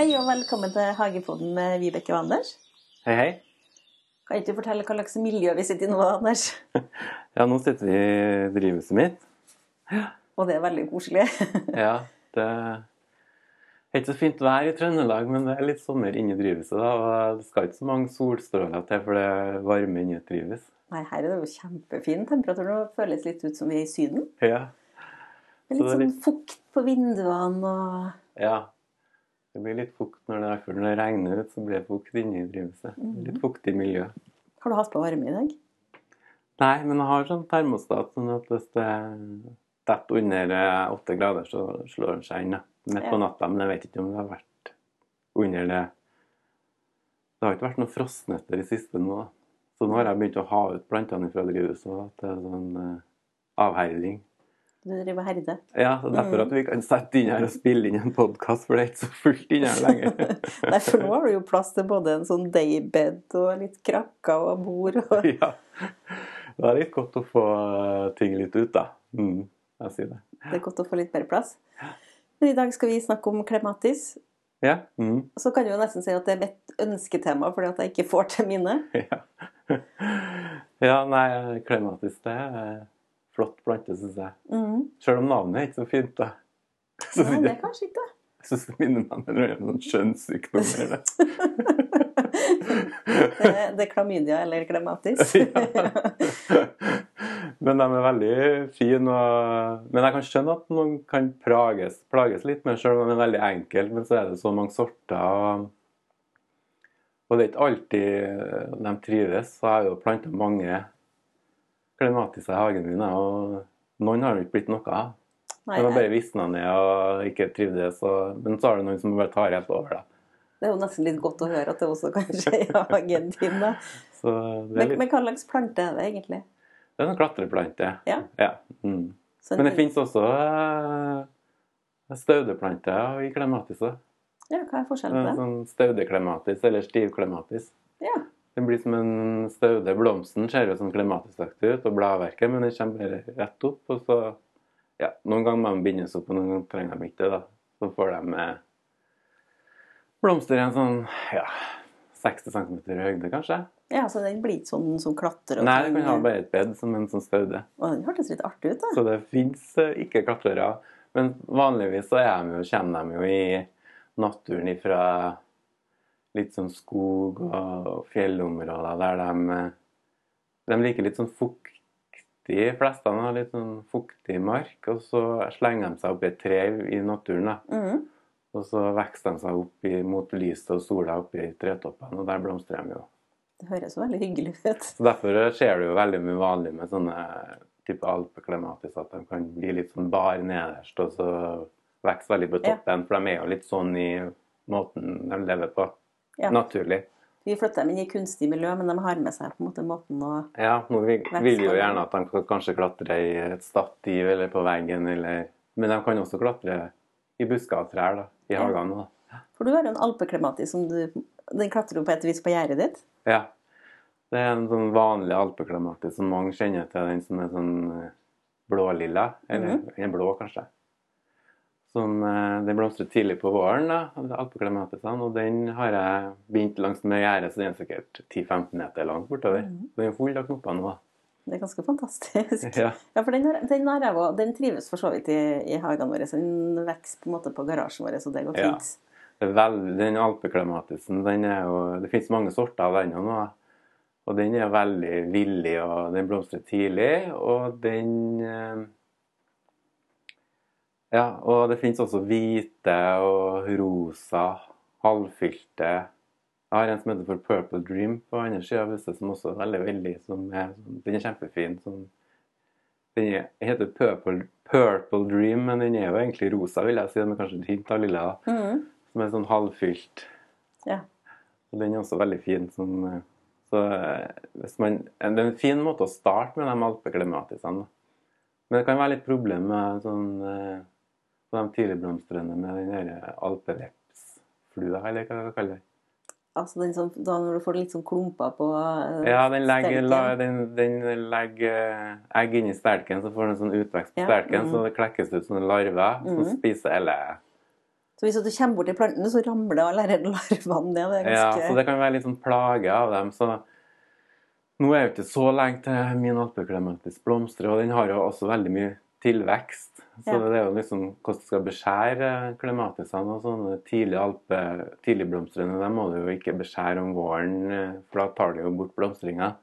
Hei og velkommen til Hagepodden med Vibeke og Anders. Hei, hei. Kan ikke du fortelle hva slags miljø vi sitter i nå, Anders? Ja, nå sitter vi i drivhuset mitt. Og det er veldig koselig. Ja, det er ikke så fint vær i Trøndelag, men det er litt sommer inne i drivhuset. da, og Det skal ikke så mange solstråler til, for det varme inne i et drivhus. Nei, her er det jo kjempefin temperatur. Det føles litt ut som vi er i Syden. Ja, Det er litt det er sånn fukt på vinduene og ja. Det blir litt fukt når det, når det regner ut, så blir det fukt inne i drivhuset. Litt fuktig miljø. Har du hatt på varme i dag? Nei, men jeg har sånn termostat, sånn at hvis det detter under eh, åtte grader, så slår den seg inn midt på natta. Men jeg vet ikke om det har vært under det. Det har ikke vært noen frostnetter i siste nå. Så nå har jeg begynt å ha ut plantene fra drivhuset at det er sånn eh, avherding. Du driver og herder. Ja, er derfor at vi kan sette inn her og spille inn en podkast, for det er ikke så fullt inne her lenger. Nei, for nå har du jo plass til både en sånn daybed og litt krakker og bord. Og... ja. Det er litt godt å få eh, ting litt ut, da. Mm, jeg sier det. Det er godt å få litt mer plass. Men i dag skal vi snakke om klematis. Ja. Mm. Så kan du jo nesten si at det er mitt ønsketema fordi at jeg ikke får til mine. Ja. ja, nei, klematis det er flott plante, syns jeg. Mm. Selv om navnet er ikke så fint, da. Så Nei, det er kanskje ikke det. jeg synes det minner meg om en sånn skjønnssykdom. eller det. Det er- det klamydia eller klematis. Men de er veldig fine. Og... Men jeg kan skjønne at noen kan plages, plages litt med selv om de er veldig enkle. Men så er det så mange sorter. Og, og det er ikke alltid de trives. Så jeg har jo planta mange klematiser i hagen min, og noen har jo ikke blitt noe av. De har bare visna ned og ikke trivdes. Og... Men så er det noen som bare tar helt over. da. det er jo nesten litt godt å høre at det også kan skje i hagen din. da. Det er, Men, litt... men hva slags plante er det egentlig? det er en klatreplante. Ja. Mm. Men det en- finnes også eh, staudeplanter i klematis. Ja, hva er forskjellen på det? Sånn staudeklematis eller stivklematis. Ja. Den blir som en staude. Blomsten ser jo sånn klematisaktig ut, og bladverket, men den kommer bare rett opp. Og så ja, Noen ganger må de bindes opp, og noen ganger trenger de ikke det. da. Så får de eh, blomster i en sånn ja, 60 cm høyde, kanskje. ja, så den blir ikke sånn som klatrer? Nei, den kan ha bare et bed som en sånn staude. Å, den hørtes litt artig ut, da. Så det fins ikke klatrere. Men vanligvis så er de jo, kommer de jo i naturen ifra litt sånn skog og fjellområder der de, de liker litt sånn fuktig Flestene har litt sånn fuktig mark, og så slenger de seg opp i et tre i naturen. da. Mm. Og så vokser de seg opp i, mot lyset og sola oppi tretoppene, og der blomstrer de jo. Det høres veldig hyggelig ut. Så Derfor skjer det jo veldig mye vanlig med sånne type alpeklematis, at de kan bli litt sånn bar nederst, og så vokse veldig på Ja. toppen. For de er jo litt sånn i måten de lever på. Ja. Naturlig. Vi flytter dem inn i kunstig miljø, men de har med seg på en måte måten å Ja, nå vil, vil jo gjerne at de kan kanskje klatre i et stativ eller på veggen, eller Men de kan også klatre i busker og trær, da. I Ja. hagene. da. For du har jo en alpeklematis som du Den klatrer jo på et vis på gjerdet ditt. Ja. Det er en sånn vanlig alpeklematis som mange kjenner til, den som er sånn eh, blålilla. Eller mm -hmm. blå, kanskje. Som, eh, den blomstrer tidlig på våren, da. Og den har jeg bindt langs med gjerdet, så den er sikkert 10-15 meter lang bortover. Mm. Den er full av knopper nå. Det er ganske fantastisk. Ja. Ja, for den, har, den, har jeg også, den trives for så vidt i, i hagene våre. Så den vokser på en måte på garasjen vår, så det går Ja. Det er vel- den alpeklematisen, den er jo Det finnes mange sorter av den nå. Og den er veldig villig, og den blomstrer tidlig. Og den eh, Ja, og det finnes også hvite og rosa, halvfylte. Jeg har en som heter for Purple Dream på andre sida av huset, som også er veldig veldig som er, Den er kjempefin. Som, den er, heter Purple, Purple Dream, men den er jo egentlig rosa, vil jeg si. Er kanskje et hint av lilla. Mhm. som er sånn halvfylt. Ja. Og den er også veldig fin. Som, eh, så eh, man, det er en fin måte å starte med de alpeklimatisene. Men det kan være litt problem med sånn, eh, de tidligblomstrende med den der alpevepsflua, eller hva jeg kaller det. Altså den som, da når du får litt sånn klumper på stelken? Ja, den legger, la, den, den legger egg inni stelken, så får den sånn utvekst på Ja, stelken, mhm. så det klekkes ut sånne larver som Mhm. spiser alle Så hvis du kommer bort til plantene, så ramler alle disse larvene ned. Det er Ja, så det kan være litt sånn plage av dem. Så nå er jo ikke så lenge til min alpeklematis blomstrer, og den har jo også veldig mye tilvekst. Så Ja. det er jo liksom hvordan du skal beskjære klematisene og sånne tidlig alpe, tidligblomstrende, dem må du jo ikke beskjære om våren, eh, for da tar det jo bort blomstringa.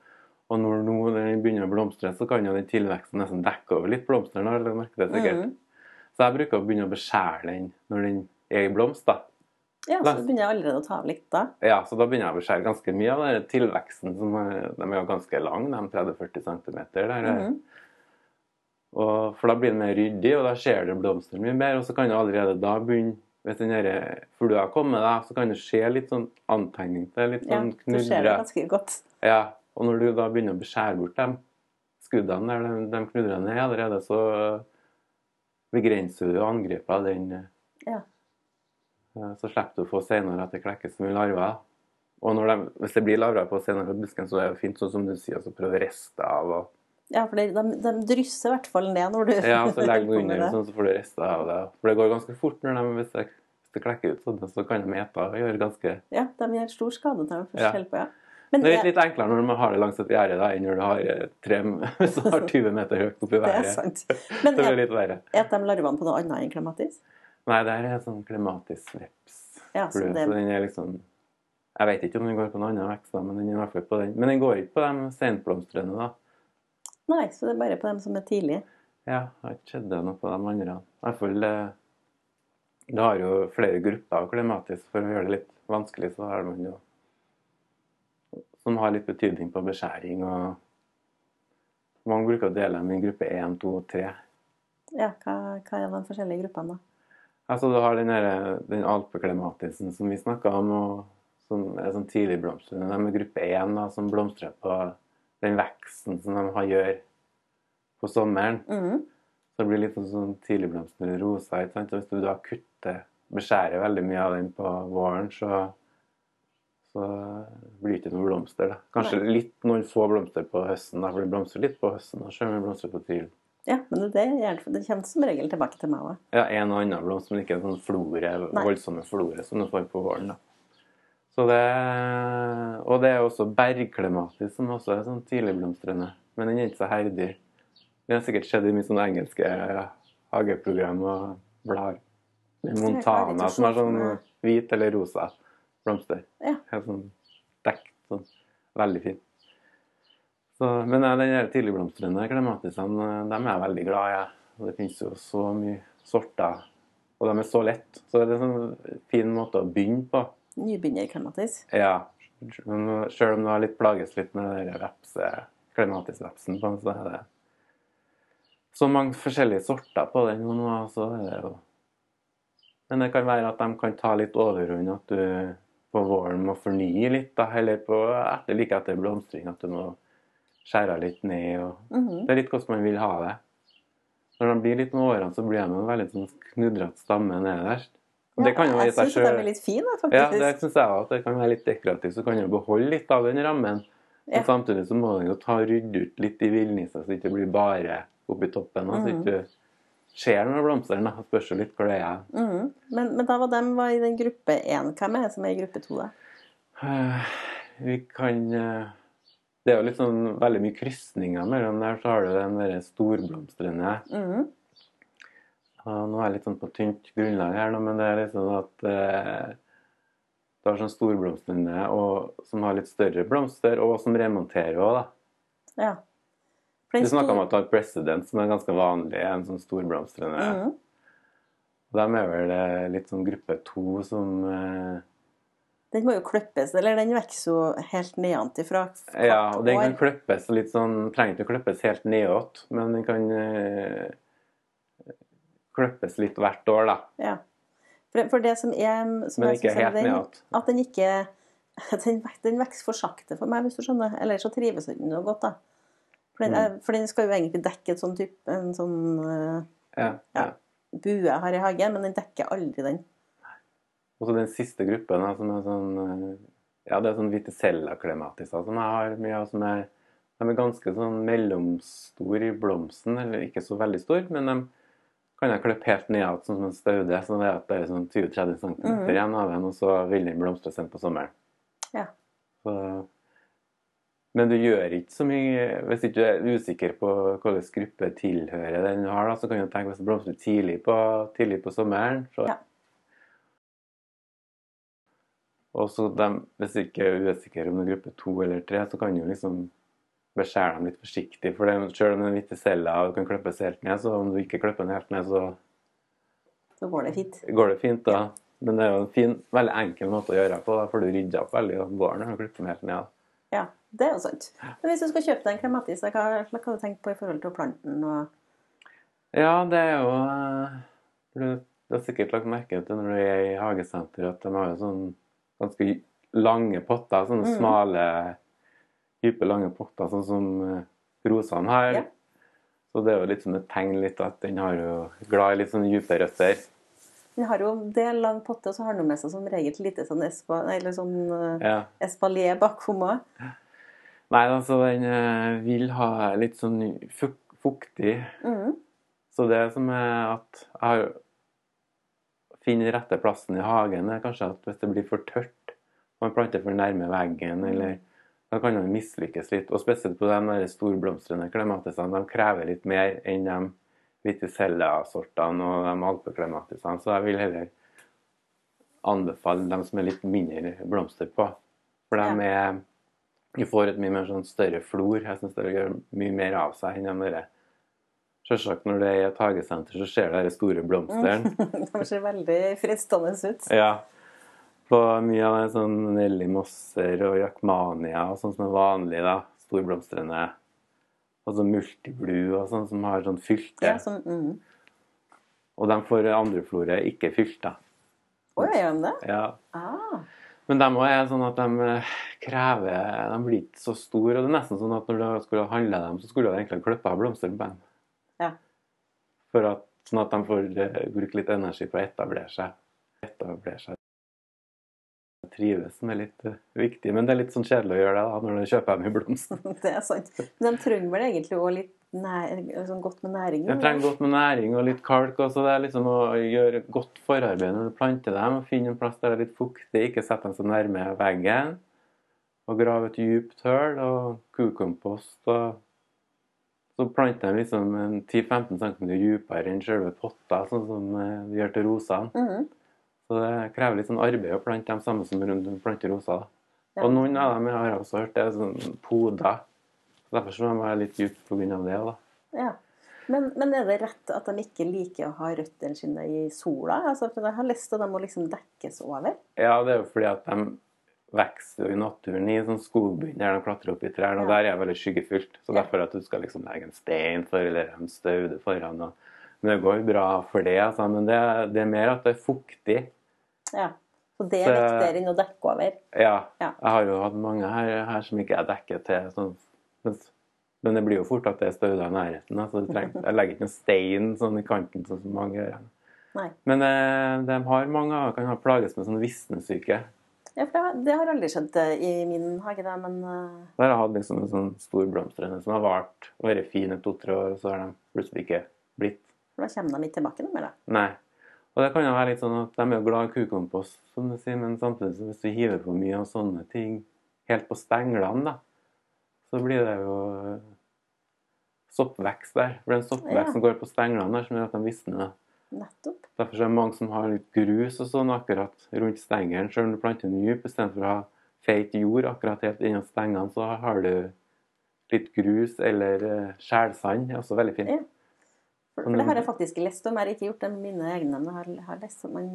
Og når nå den begynner å blomstre, så kan jo den tilveksten nesten dekke over litt blomster. har du merket det sikkert? Mm. Så jeg bruker å begynne å beskjære den når den er i blomst. da. Ja, så begynner jeg allerede å ta av litt da. Ja, så da begynner jeg å beskjære ganske mye av den tilveksten. Som er, de er jo ganske lange, de 30-40 cm. Der. Mhm. Og, for da blir det mer ryddig, og da ser du blomstene mye mer. Og så kan du allerede da begynne Hvis den flua kommer, da, så kan du se litt sånn antegning til litt Ja, sånn du ser det knudre. ganske godt. Ja, og når du da begynner å beskjære bort dem skuddene der de, de knudrene er allerede, så begrenser du angrepet av den. Ja. Eh, Så slipper du å få senere at det klekkes mye larver. Og de, hvis det blir larver på senere på busken, så er det fint, sånn som du sier, så prøve å riste av. Og, Ja, for de, de, drysser i hvert fall ned når du ja, så legg noe under, sånn, så får du riste av det. For det går ganske fort når de, hvis det, hvis det klekker ut sånn, så kan de ete og gjøre ganske Ja, de gjør stor skade til de først Ja. holder på, ja. Men Det er litt, litt enklere når man har det langs et gjerde enn når du har eh, tre som har 20 meter høyt oppi det er sant. Men Det blir litt verre. et de larvene på noe annet enn klematis? Nei, det er sånn klematisk veps. Ja, så det, Så den er liksom Jeg vet ikke om den går på noen annen vekst, men den er i hvert fall på den. Men den går ikke på de senblomstrende, da. Nei, så det er bare på dem som er tidlige. Ja, det har ikke skjedd noe på de andre. I hvert fall eh, Det har jo flere grupper av klematis. For å gjøre det litt vanskelig, så har man jo Som har litt betydning på beskjæring og Man bruker å dele dem i gruppe 1, 2 og 3. Ja, hva, hva er de forskjellige gruppene da? Altså, du har den, her, den alpeklematisen som vi snakka om, og som er sånn tidligblomstrende. De er gruppe 1, da, som blomstrer på den veksten som de har gjør på sommeren. Mm. Så det blir litt sånn, sånn tidligblomstrende roser. Ikke sant? Og hvis du da kutter, beskjærer veldig mye av den på våren, så, så blir det ikke noe blomster. Da. Kanskje litt noen få blomster på høsten, da, for det blomstrer litt på høsten. Da, så blomstrer på tidlig. Ja, men det, det, kommer som regel tilbake til meg også. Ja, en og annen blomst, men ikke en sånn flore, voldsomme flore som du får på våren. da. Så det, og det er også bergklematis, som også er sånn tidligblomstrende. Men den er ikke så herdig. Den har sikkert skjedd i mye sånne engelske hageprogram og blader. Montana som har sånn hvit eller rosa blomster. Ja. Helt sånn dekt. Sånn. Veldig fin. Så, men ja, den tidligblomstrende klematisene, dem er jeg veldig glad i. Ja. Det finnes jo så mye sorter, og de er så lett. Så det er en sånn fin måte å begynne på. Nybegynnerklematis. Ja, men Selv om du har litt plages litt med den der vepse, klematisvepsen, så er det så mange forskjellige sorter på den nå. Så er det jo Men det kan være at de kan ta litt overhånd, at du på våren må fornye litt, da, eller på etter, like etter blomstring, at du må skjære litt ned. og Mhm. Det er litt hvordan man vil ha det. Når de blir litt med årene, så blir de en veldig sånn knudrete stamme nederst. Og det kan jo Ja, Jeg syns den er litt faktisk. ja, det syns jeg òg. Det kan være litt dekorativt. Så kan du beholde litt av den rammen. Men Ja. samtidig så må du jo ta rydde ut litt i villniset, så det ikke blir bare oppi toppen. Så Mhm. ikke ser noen blomster. da. Spørs jo litt hvor det er. Mm. men, men da var de var i den gruppe én. Hvem er det som er i gruppe to, da? Eh, Vi kan eh, Det er jo litt sånn veldig mye krysninger mellom der. Så har du den derre storblomstrende. Mhm. Nå er jeg litt sånn på tynt grunnlag her, nå, men det er liksom at eh, du har sånn storblomstrende og, som har litt større blomster, og som remonterer òg, da. Ja. Du snakka om at du har president, som er ganske vanlig, en sånn storblomstrende. Og de er vel eh, litt sånn gruppe to som eh, Den må jo klippes, eller den vokser jo helt nedenfra. Ja, og den kan klippes litt sånn Trenger ikke å klippes helt nedåt, men den kan eh, klippes litt hvert år, da. Ja. For, for det som er som Men ikke helt den, nedåt. At den ikke den, den vokser for sakte for meg, hvis du skjønner. Eller så trives den noe godt, da. For den, Mm. for den skal jo egentlig dekke et sånn type, en sånn eh, Ja, ja. Ja. bue jeg har i hagen, men den dekker aldri den. Og så den siste gruppen, da, som er sånn eh, Ja, det er sånn Viticella-klematiser som jeg har mye av. som er De er ganske sånn mellomstor i blomsten, eller ikke så veldig stor, men de, kan jeg klippe helt ned igjen sånn som en staude, så det er at det er sånn 20-30 cm Mhm. igjen av den, og så vil den blomstre sent på sommeren. Ja. Så, men du gjør ikke så mye Hvis ikke du er usikker på hvilken gruppe tilhører den du har, da, så kan du tenke hvis det blomstrer tidlig på, tidlig på sommeren så, Ja. Og så de, hvis du ikke er usikker om det er gruppe to eller tre, så kan du liksom beskjære dem litt forsiktig. For det, selv om den hvite cella kan klippes helt ned, så om du ikke klipper den helt ned, så Så går det fint. går det fint. da. Men det er jo en fin, veldig enkel måte å gjøre det på. Da får du rydda opp veldig om våren når du klipper den helt ned. Ja, det er jo sant. Men hvis du skal kjøpe deg en klematis, hva, hva kan du tenke på i forhold til planten? Og... Ja, det er jo eh, Du du har sikkert lagt merke til når du er i hagesenter, at de har jo sånn ganske lange potter. Sånne mm. smale, dype, lange potter, sånn som eh, rosene her. Ja. Så det er jo litt som et tegn litt at den har jo glad i litt sånne dype røtter. Den har jo det er lang potte, og så har den med seg som regel lite sånn, espa, eller sånn eh, Ja. espalier bakom òg. Nei, altså den eh, vil ha litt sånn fuktig Mm. Så det som er at jeg har finner rette plassen i hagen, er kanskje at hvis det blir for tørt, man planter for nærme veggen, eller da kan de mislykkes litt. Og spesielt på de storblomstrende klematisene, de krever litt mer enn de Viticella-sortene og de alpeklematisene. Så jeg vil heller anbefale dem som er litt mindre blomster på. For de er Du får et mye mer sånn større flor. Jeg syns det gjør mye mer av seg enn de der Selvsagt når det er i et hagesenter, så ser du de store blomstene. De ser veldig fristende ut. Ja. På mye av sånn Nelly Mosser og Jakmania og sånn som er vanlig, da. Storblomstrende. Og sånn Multiblue og sånn som har sånn fylte. Ja, sånn, mm. Og de får andreflore ikke fylt, da. Å, gjør de det? Ja. Ah. Men de er sånn at de eh, krever De blir ikke så store. Og det er nesten sånn at når du skulle handle dem, så skulle du egentlig klippa av blomster på dem. Ja. For at, sånn at de får eh, bruke litt energi på å etablere seg. Etablere seg. Trives, som er litt eh, viktig. Men det er litt sånn kjedelig å gjøre det da, når du kjøper dem i blomst. Det er sant. Men de trenger vel egentlig òg litt sånn godt med næring? De trenger godt med næring og litt kalk. Også. Det er liksom å gjøre godt forarbeid når du planter dem. og Finne en plass der det er litt fuktig, ikke sette dem så nærme veggen. Og grave et djupt hull og kukompost. og så planter de liksom 10-15 cm dypere enn selve potta, sånn som eh, de gjør til rosene. Mhm. Så det krever litt sånn arbeid å plante dem samme som rundt planter roser. Ja. Og noen av dem jeg har også hørt er sånn poda. Derfor så må de være litt dypt pga. det. da. Ja. Men, men er det rett at de ikke liker å ha røttene sine i sola? Altså, for jeg har lyst til at de må liksom dekkes over. Ja, det er jo fordi at de vokser jo i naturen i sånn skogbunn der de klatrer opp i trærne, og Ja. der er det veldig skyggefullt. Så derfor at du skal liksom legge en stein for eller en staude foran. Og, men det går bra for det, altså. Men det, det er mer at det er fuktig. Ja. Så det er Så- viktigere enn å dekke over. Ja. Ja. Jeg har jo hatt mange her, her som ikke er dekket til sånn men, Men det blir jo fort at det er stauder i nærheten. Altså, trenger, jeg legger ikke noen stein sånn i kanten, sånn som mange gjør. Nei. Men eh, de har mange av kan ha plages med sånn visnesyke. Ja, for det det har aldri skjedd eh, i min hage, det, men uh... Der har jeg hatt liksom en sånn stor blomstrende som har vart og vært fin i to-tre år, og så har de plutselig ikke blitt. da kommer de ikke tilbake noe mer, da. Nei. Og det kan jo være litt sånn at de er glad i kukompost, som du sier, men samtidig så hvis du hiver for mye av sånne ting helt på stenglene, da, så blir det jo eh, soppvekst der. For det er en soppvekst Ja. som går på stenglene der, som gjør at de visner. Nettopp. Derfor er det mange som har litt grus og sånn akkurat rundt stengelen, selv om du planter den dyp, istedenfor å ha feit jord akkurat helt innom stengene, så har du litt grus eller eh, skjælsand. Det er også veldig fint. Ja. For, for det har jeg faktisk lest om. Jeg har ikke gjort det med mine egne, men jeg har, har lest at man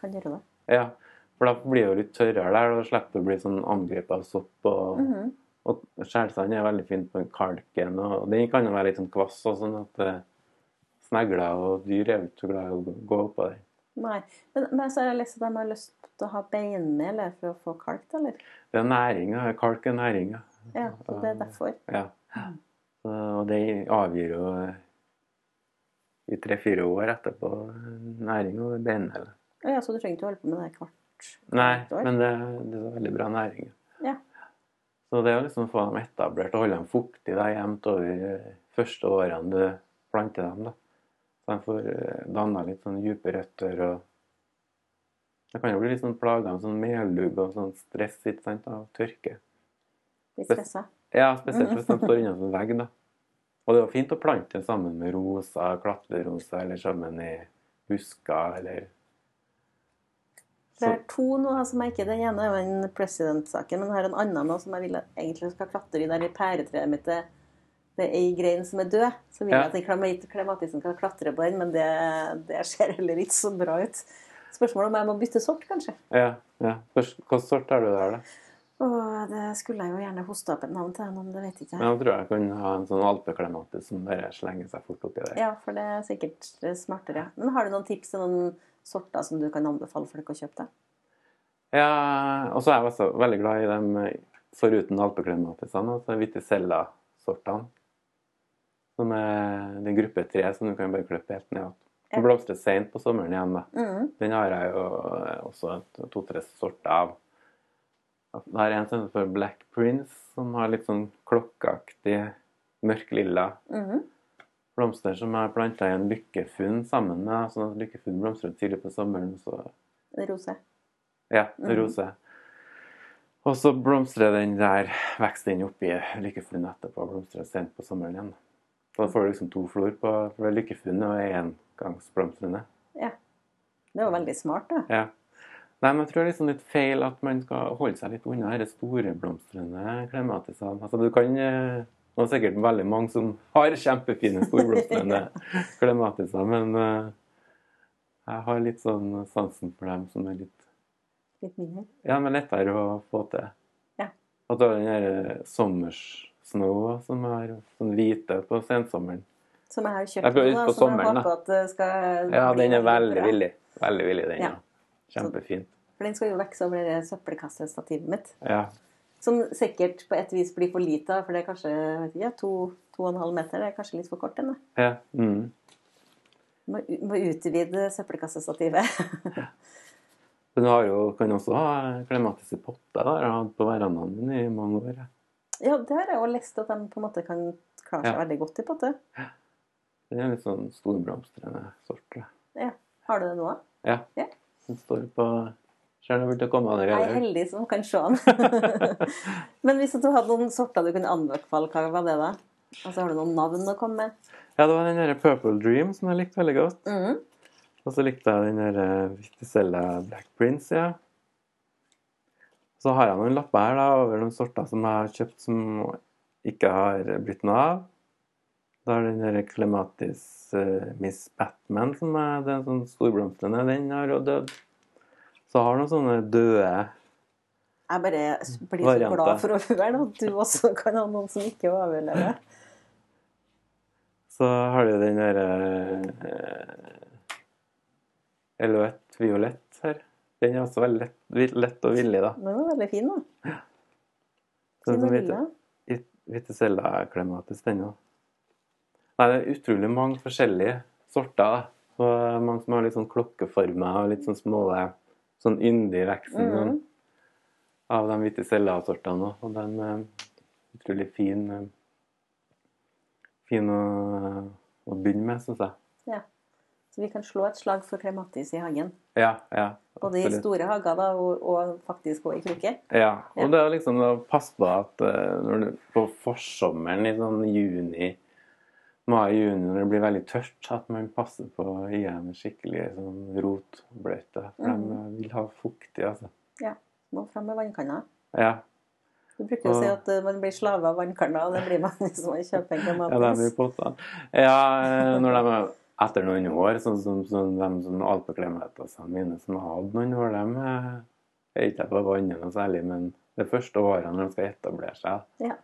kan gjøre det. Ja, for da blir det jo litt tørrere der, og da slipper du å bli sånn angrepet av sopp. Og, Mhm. og skjælsand er veldig fint på kalken, og den kan jo være litt sånn kvass og sånn at eh, snegler og dyr er jo ikke så glad i å gå oppå den. Nei. Men, men så har jeg lest at de har lyst til å ha beinmel for å få kalk, eller? Det er næring, kalk er næring. Ja. Så det er derfor. Ja. Og det avgir jo i tre-fire år etterpå næring og beinhell. Ja, så du trenger ikke å holde på med det hvert Nei, hvert år? men det, det er veldig bra næring. Ja. Så det jo liksom å få dem etablert og holde dem fuktige da, jevnt over de første årene du planter dem. da. Så de får eh, danna litt sånn dype røtter og Det kan jo bli litt sånn plaga av sånn meldugg og sånn stress ikke sant, av tørke. Litt stressa. Ja, spesielt hvis de står innenfor en vegg, da. Og det er jo fint å plante den sammen med roser, klatreroser, eller sammen i busker, eller Det er to nå som jeg ikke Den ene er jo den president-saken, men jeg har en annen nå som jeg vil at egentlig skal klatre i. Der i pæretreet mitt det, det er ei grein som er død. Så vil jeg at den klemat- klematisen kan klatre på den, men det, det ser heller ikke så bra ut. Spørsmålet om jeg må bytte sort, kanskje. Ja. ja. Hvilken sort har du der, da? Åh, det skulle jeg jo gjerne hoste opp et navn til, men det vet ikke jeg. Men jeg. tror jeg kan ha en sånn alpeklematis som bare slenger seg fort oppi der. Ja, for det er sikkert eh, smartere. Men har du noen tips til noen sorter som du kan anbefale folk å kjøpe? deg? Ja, og så er jeg også veldig glad i dem eh, foruten alpeklematisene, altså Viticella-sortene. Som er den gruppe tre som du kan bare klippe helt ned. Ja. Den blomstrer sent på sommeren igjen. da. Mm. Den har jeg jo eh, også to-tre sorter av. Det er en som heter Black Prince, som har litt sånn klokkeaktig mørklilla Mhm. blomster som jeg planta i en lykkefunn sammen med. sånn at Lykkefunn blomstrer tidlig på sommeren. så Rose. ja, Mhm. rose. Og så blomstrer den der, veksten oppi lykkefunnet etterpå og blomstrer sent på sommeren igjen. Så da får du liksom to flor på for lykkefunnet og engangsblomstrende. Det var veldig smart, da. Ja. Nei, men jeg tror det er sånn litt feil at man skal holde seg litt unna disse store blomstrende klematisene. Altså, du kan Det er sikkert veldig mange som har kjempefine storblomstrende klematiser, men eh, jeg har litt sånn sansen for dem som er litt Litt mindre. Ja, men lettere å få til. Ja. Og så den der sommersnåa som er sånn hvite på sensommeren. Som jeg har kjøpt nå, som jeg håper at det skal Ja, den er veldig bra. villig. Veldig villig, den. Ja. Ja. Kjempefin. For den skal jo vokse over det søppelkassestativet mitt. Ja. Som sikkert på et vis blir for lite, for det er kanskje ikke, to, to og en halv meter. Det er kanskje litt for kort. da. ja. Mm. Må, må utvide søppelkassestativet. Men Du har jo, kan også ha klematiske potter. potte. da. Jeg har hatt på verandaen min i mange år. ja, det har jeg jo lest at de på en måte kan klare seg Ja. veldig godt i potte. Det er litt sånn storblomstrende sort. Ja. Har du det nå? Ja. Ja. Den står på komme Jeg er heldig som kan se den. Men hvis du hadde noen sorter du kunne anbefale, hva var det da? Altså, Har du noen navn å komme med? Ja, det var den derre Purple Dream som jeg likte veldig godt. Mhm. Og så likte jeg den derre eh, Black Prince, ja. Så har jeg noen lapper her da, over noen sorter som jeg har kjøpt som ikke har blitt noe av. Da er den der Clematis uh, Miss Batman, som er den sånn storblomstrende, den har jo dødd. Så har noen sånne døde Jeg bare blir så Varianter. glad for å høre at du også kan ha noen som ikke overlever. Så har du den der uh, Eloette Violett her. Den er også veldig lett, lett og villig, da. Den er veldig fin, da. Ja. Fin og. Viticella clematis, den òg. Nei, det er utrolig mange forskjellige sorter. Så mange som har litt sånn klokkeformer og litt sånn små sånn yndig veksten Mhm. av de Viticella-sortene òg. Og den er utrolig fin, eh, fin å, å begynne med, syns jeg. Ja. Så vi kan slå et slag for klematis i hagen. Ja, ja. Både i store hager da, og, og faktisk også i krukker. Ja, Ja. og det er liksom å passe på at eh, når du, på forsommeren i sånn juni, mai-juni, når det blir veldig tørt, at man passer på å gi dem skikkelig sånn rotbløyte. For mm. de vil ha fuktig, altså. Ja. Må fram med vannkanna. Ja, Du bruker jo å si at eh, man blir slave av vannkanna, og det blir man hvis man kjøper en ja de blir klematis. Ja, eh, når de er etter noen år, sånn som sånn, de som alpeklemetasene mine som har hatt noen år, de eh, er ikke på vannet noe særlig, men det første året når de skal etablere seg, Ja.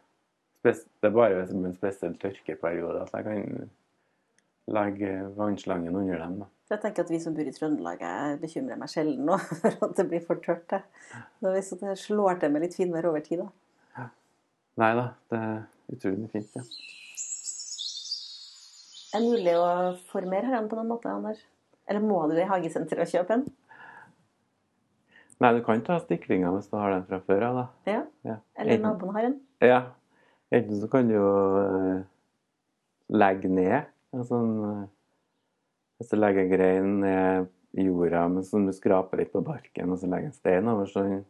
Det er bare som en spesiell tørkeperiode at jeg kan legge vannslangen under dem. Da. Jeg tenker at Vi som bor i Trøndelag, jeg bekymrer meg sjelden nå for at det blir for tørt. hvis det slår til med litt finvær over tid, da. Nei da, det er utrolig fint. Ja. Er det mulig å formere herren på noen måte, Anders? Eller må du i hagesenteret og kjøpe en? Nei, du kan ta stiklinga hvis du har den fra før av. da. Ja. Ja. Eller naboen har en? Ja. Enten så kan du jo eh, legge ned en sånn eh, Hvis du legger grein ned i jorda, men så du skraper litt på barken, og så legger en stein over, så den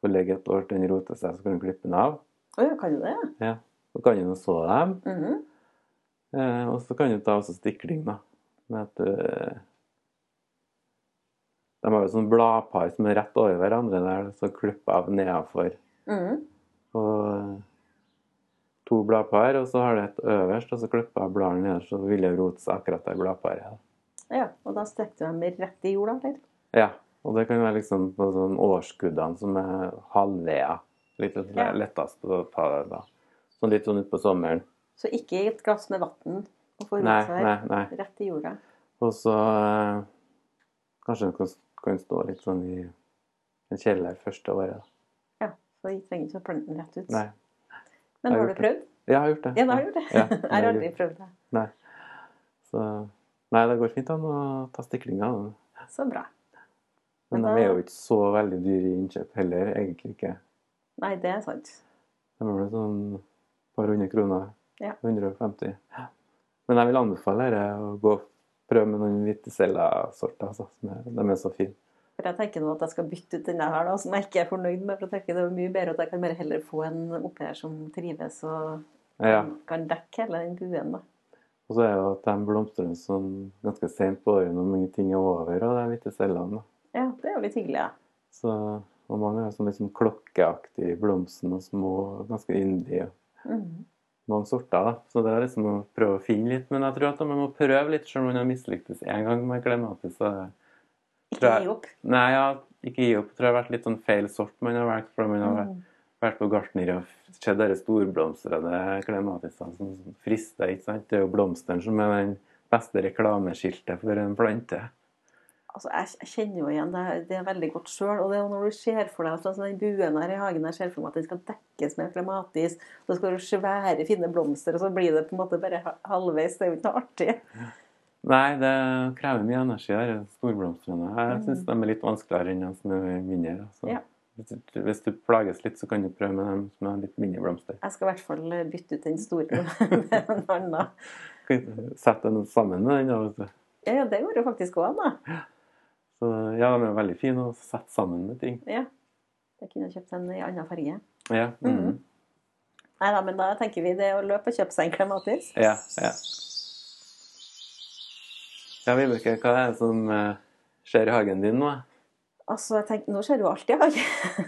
får ligge et år til den roter seg, så kan du klippe den av. Å ja, kan du det? Ja. Så kan du nå så dem, Mhm. eh, og så kan du ta også stikling, da. Med at du De har jo sånn bladpar som er rett over hverandre der, så klippe av nedafor. Mhm. Og to bladpar, og så har du et øverst, og så klipper jeg bladene nederst, så vil det rote seg akkurat det bladparet. Ja, og da stikker du dem rett i jorda, eller? Ja, og det kan være liksom på sånn årskuddene som er halvveier. Litt Ja. lettest å ta det da. Sånn litt sånn utpå sommeren. Så ikke i et glass med vann og få rote seg nei, nei. rett i jorda. Og så eh, kanskje den kan, kan stå litt sånn i en kjeller første året. da. Ja, så jeg trenger ikke å plante den rett ut. Nei. Men har har du prøvd? Ja, jeg har gjort det. Ja, da har du gjort det. Ja, jeg har aldri prøvd det. Nei. Så Nei, det går fint an å ta stiklinger. Så bra. Men Men de er jo ikke så veldig dyre i innkjøp heller, egentlig ikke. Nei, det er sant. De er vel sånn et par hundre kroner. Ja. 150. Men jeg vil anbefale dere å gå og prøve med noen Viticella-sorter. Altså, som er, de er så fine. For jeg tenker nå at jeg skal bytte ut denne her, da, som jeg ikke er fornøyd med. For jeg tenker det er mye bedre at jeg kan bare heller få en oppi her som trives og Ja. kan dekke hele den buen. da. Og så er jo at de blomstrer sånn ganske sent på året når mange ting er over, og det er cellene. da. Ja, det er jo litt hyggelig. Ja. Så, og mange er sånn liksom i blomsten og små, ganske yndige. Mhm. Mange sorter, da. Så det er liksom å prøve å finne litt. Men jeg tror at man må prøve litt, selv om man har mislyktes én gang med klematis. Så Ikke jeg- gi opp. Nei, ja, ikke gi opp. Jeg tror det har vært litt sånn feil sort man har valgt. For man har vært, vært på gartneri og sett de storblomstrede klematisene som frister. ikke sant? Det er jo blomsteren som er den beste reklameskiltet for en plante. Altså, jeg, jeg kjenner jo igjen det, det er veldig godt sjøl. Og det er jo når du ser for deg som den buen her i hagen jeg ser for meg at den skal dekkes med klematis, og det skal være svære, fine blomster, og så blir det på en måte bare ha- halvveis. Det er jo ikke noe artig. Nei, det krever mye energi, de storblomstrene. Jeg syns de er litt vanskeligere enn de som er mindre. Så. Ja. Hvis, du, plages litt, så kan du prøve med dem som har litt mindre blomster. Jeg skal i hvert fall bytte ut den store med en annen. Sette den sammen med den. da, vet du. Ja, det gjorde jo faktisk òg, da. Så ja, de er veldig fine å sette sammen med ting. Ja. Jeg kunne kjøpt en i annen farge. Ja, Mhm. Mm. Nei da, men da tenker vi det å løpe og kjøpe seg en klematis. ja, ja. Ja, Vibeke, hva er det som eh, skjer i hagen din nå? Altså, jeg tenkte, Nå skjer jo alt i hagen.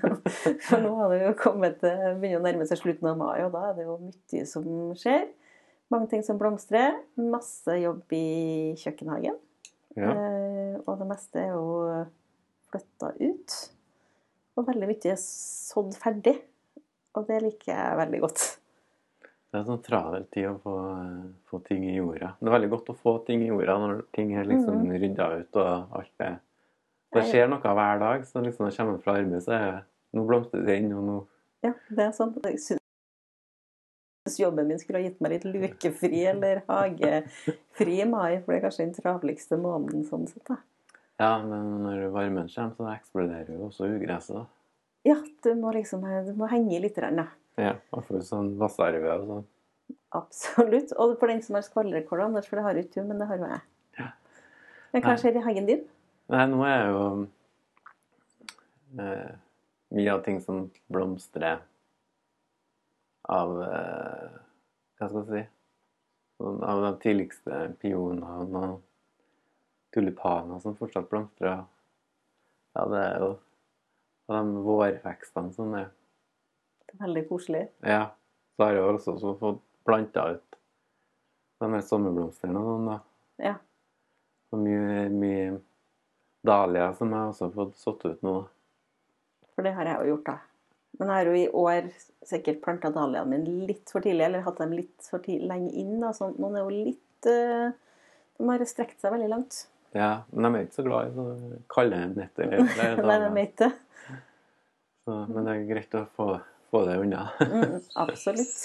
For nå har det jo kommet til- begynner å nærme seg slutten av mai, og da er det jo mye som skjer. Mange ting som blomstrer. Masse jobb i kjøkkenhagen. Ja. Eh, og det meste er jo flytta ut. Og veldig mye er sådd ferdig. Og det liker jeg veldig godt. Det er sånn travel tid å få, eh, få ting i jorda. Det er veldig godt å få ting i jorda når ting er liksom Mhm. rydda ut og alt det. Det skjer noe hver dag, så liksom når jeg kommer fra arbeid, så er nå blomstrer det inn, og nå Ja, det er sånn. Jeg syns jobben min skulle ha gitt meg litt lukefri eller hagefri i mai, for det er kanskje den travligste måneden sånn sett. da. Ja, men når varmen kommer, så eksploderer jo også ugresset. da. Ja, du må liksom du må henge litt, grann, ja. I hvert fall sånn vassarve og sånn. Absolutt. Og for den som har skvallerrekord, Anders, for det har ikke du, men det har jo jeg. Ja. Men hva skjer i hagen din? Nei, nå er jo eh, mye av ting som blomstrer av eh, Hva skal jeg si sånn, Av de tidligste pionene og tulipaner som fortsatt blomstrer. Ja, det er jo av de vårvekstene som er veldig koselig. Ja. Så har jeg også fått planta ut de her sommerblomstene og sånn, da. Ja. Og mye, mye dahlia som jeg også har fått satt ut nå. For det har jeg jo gjort, da. Men jeg har jo i år sikkert planta dahliaene mine litt for tidlig, eller hatt dem litt for tidlig, lenge inn. Da. Så noen er jo litt eh, De har strekt seg veldig langt. Ja, men de er ikke så glad i så kalde netter. Nei, de er ikke det. Men det er greit å få, få det unna. Mm, absolutt.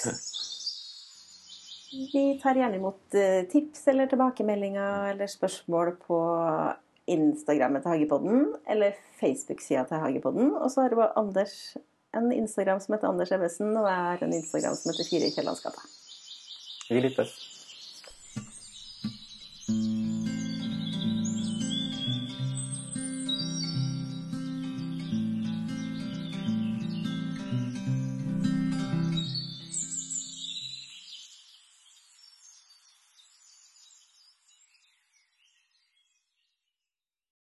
Vi tar gjerne imot eh, tips eller tilbakemeldinger eller spørsmål på Instagrammet til Hagepodden eller Facebook-sida til Hagepodden. Og så har du Anders en Instagram som heter Anders Ebbesen, og jeg har en Instagram som heter Fire i Kiellandsgata. Vi lyttes.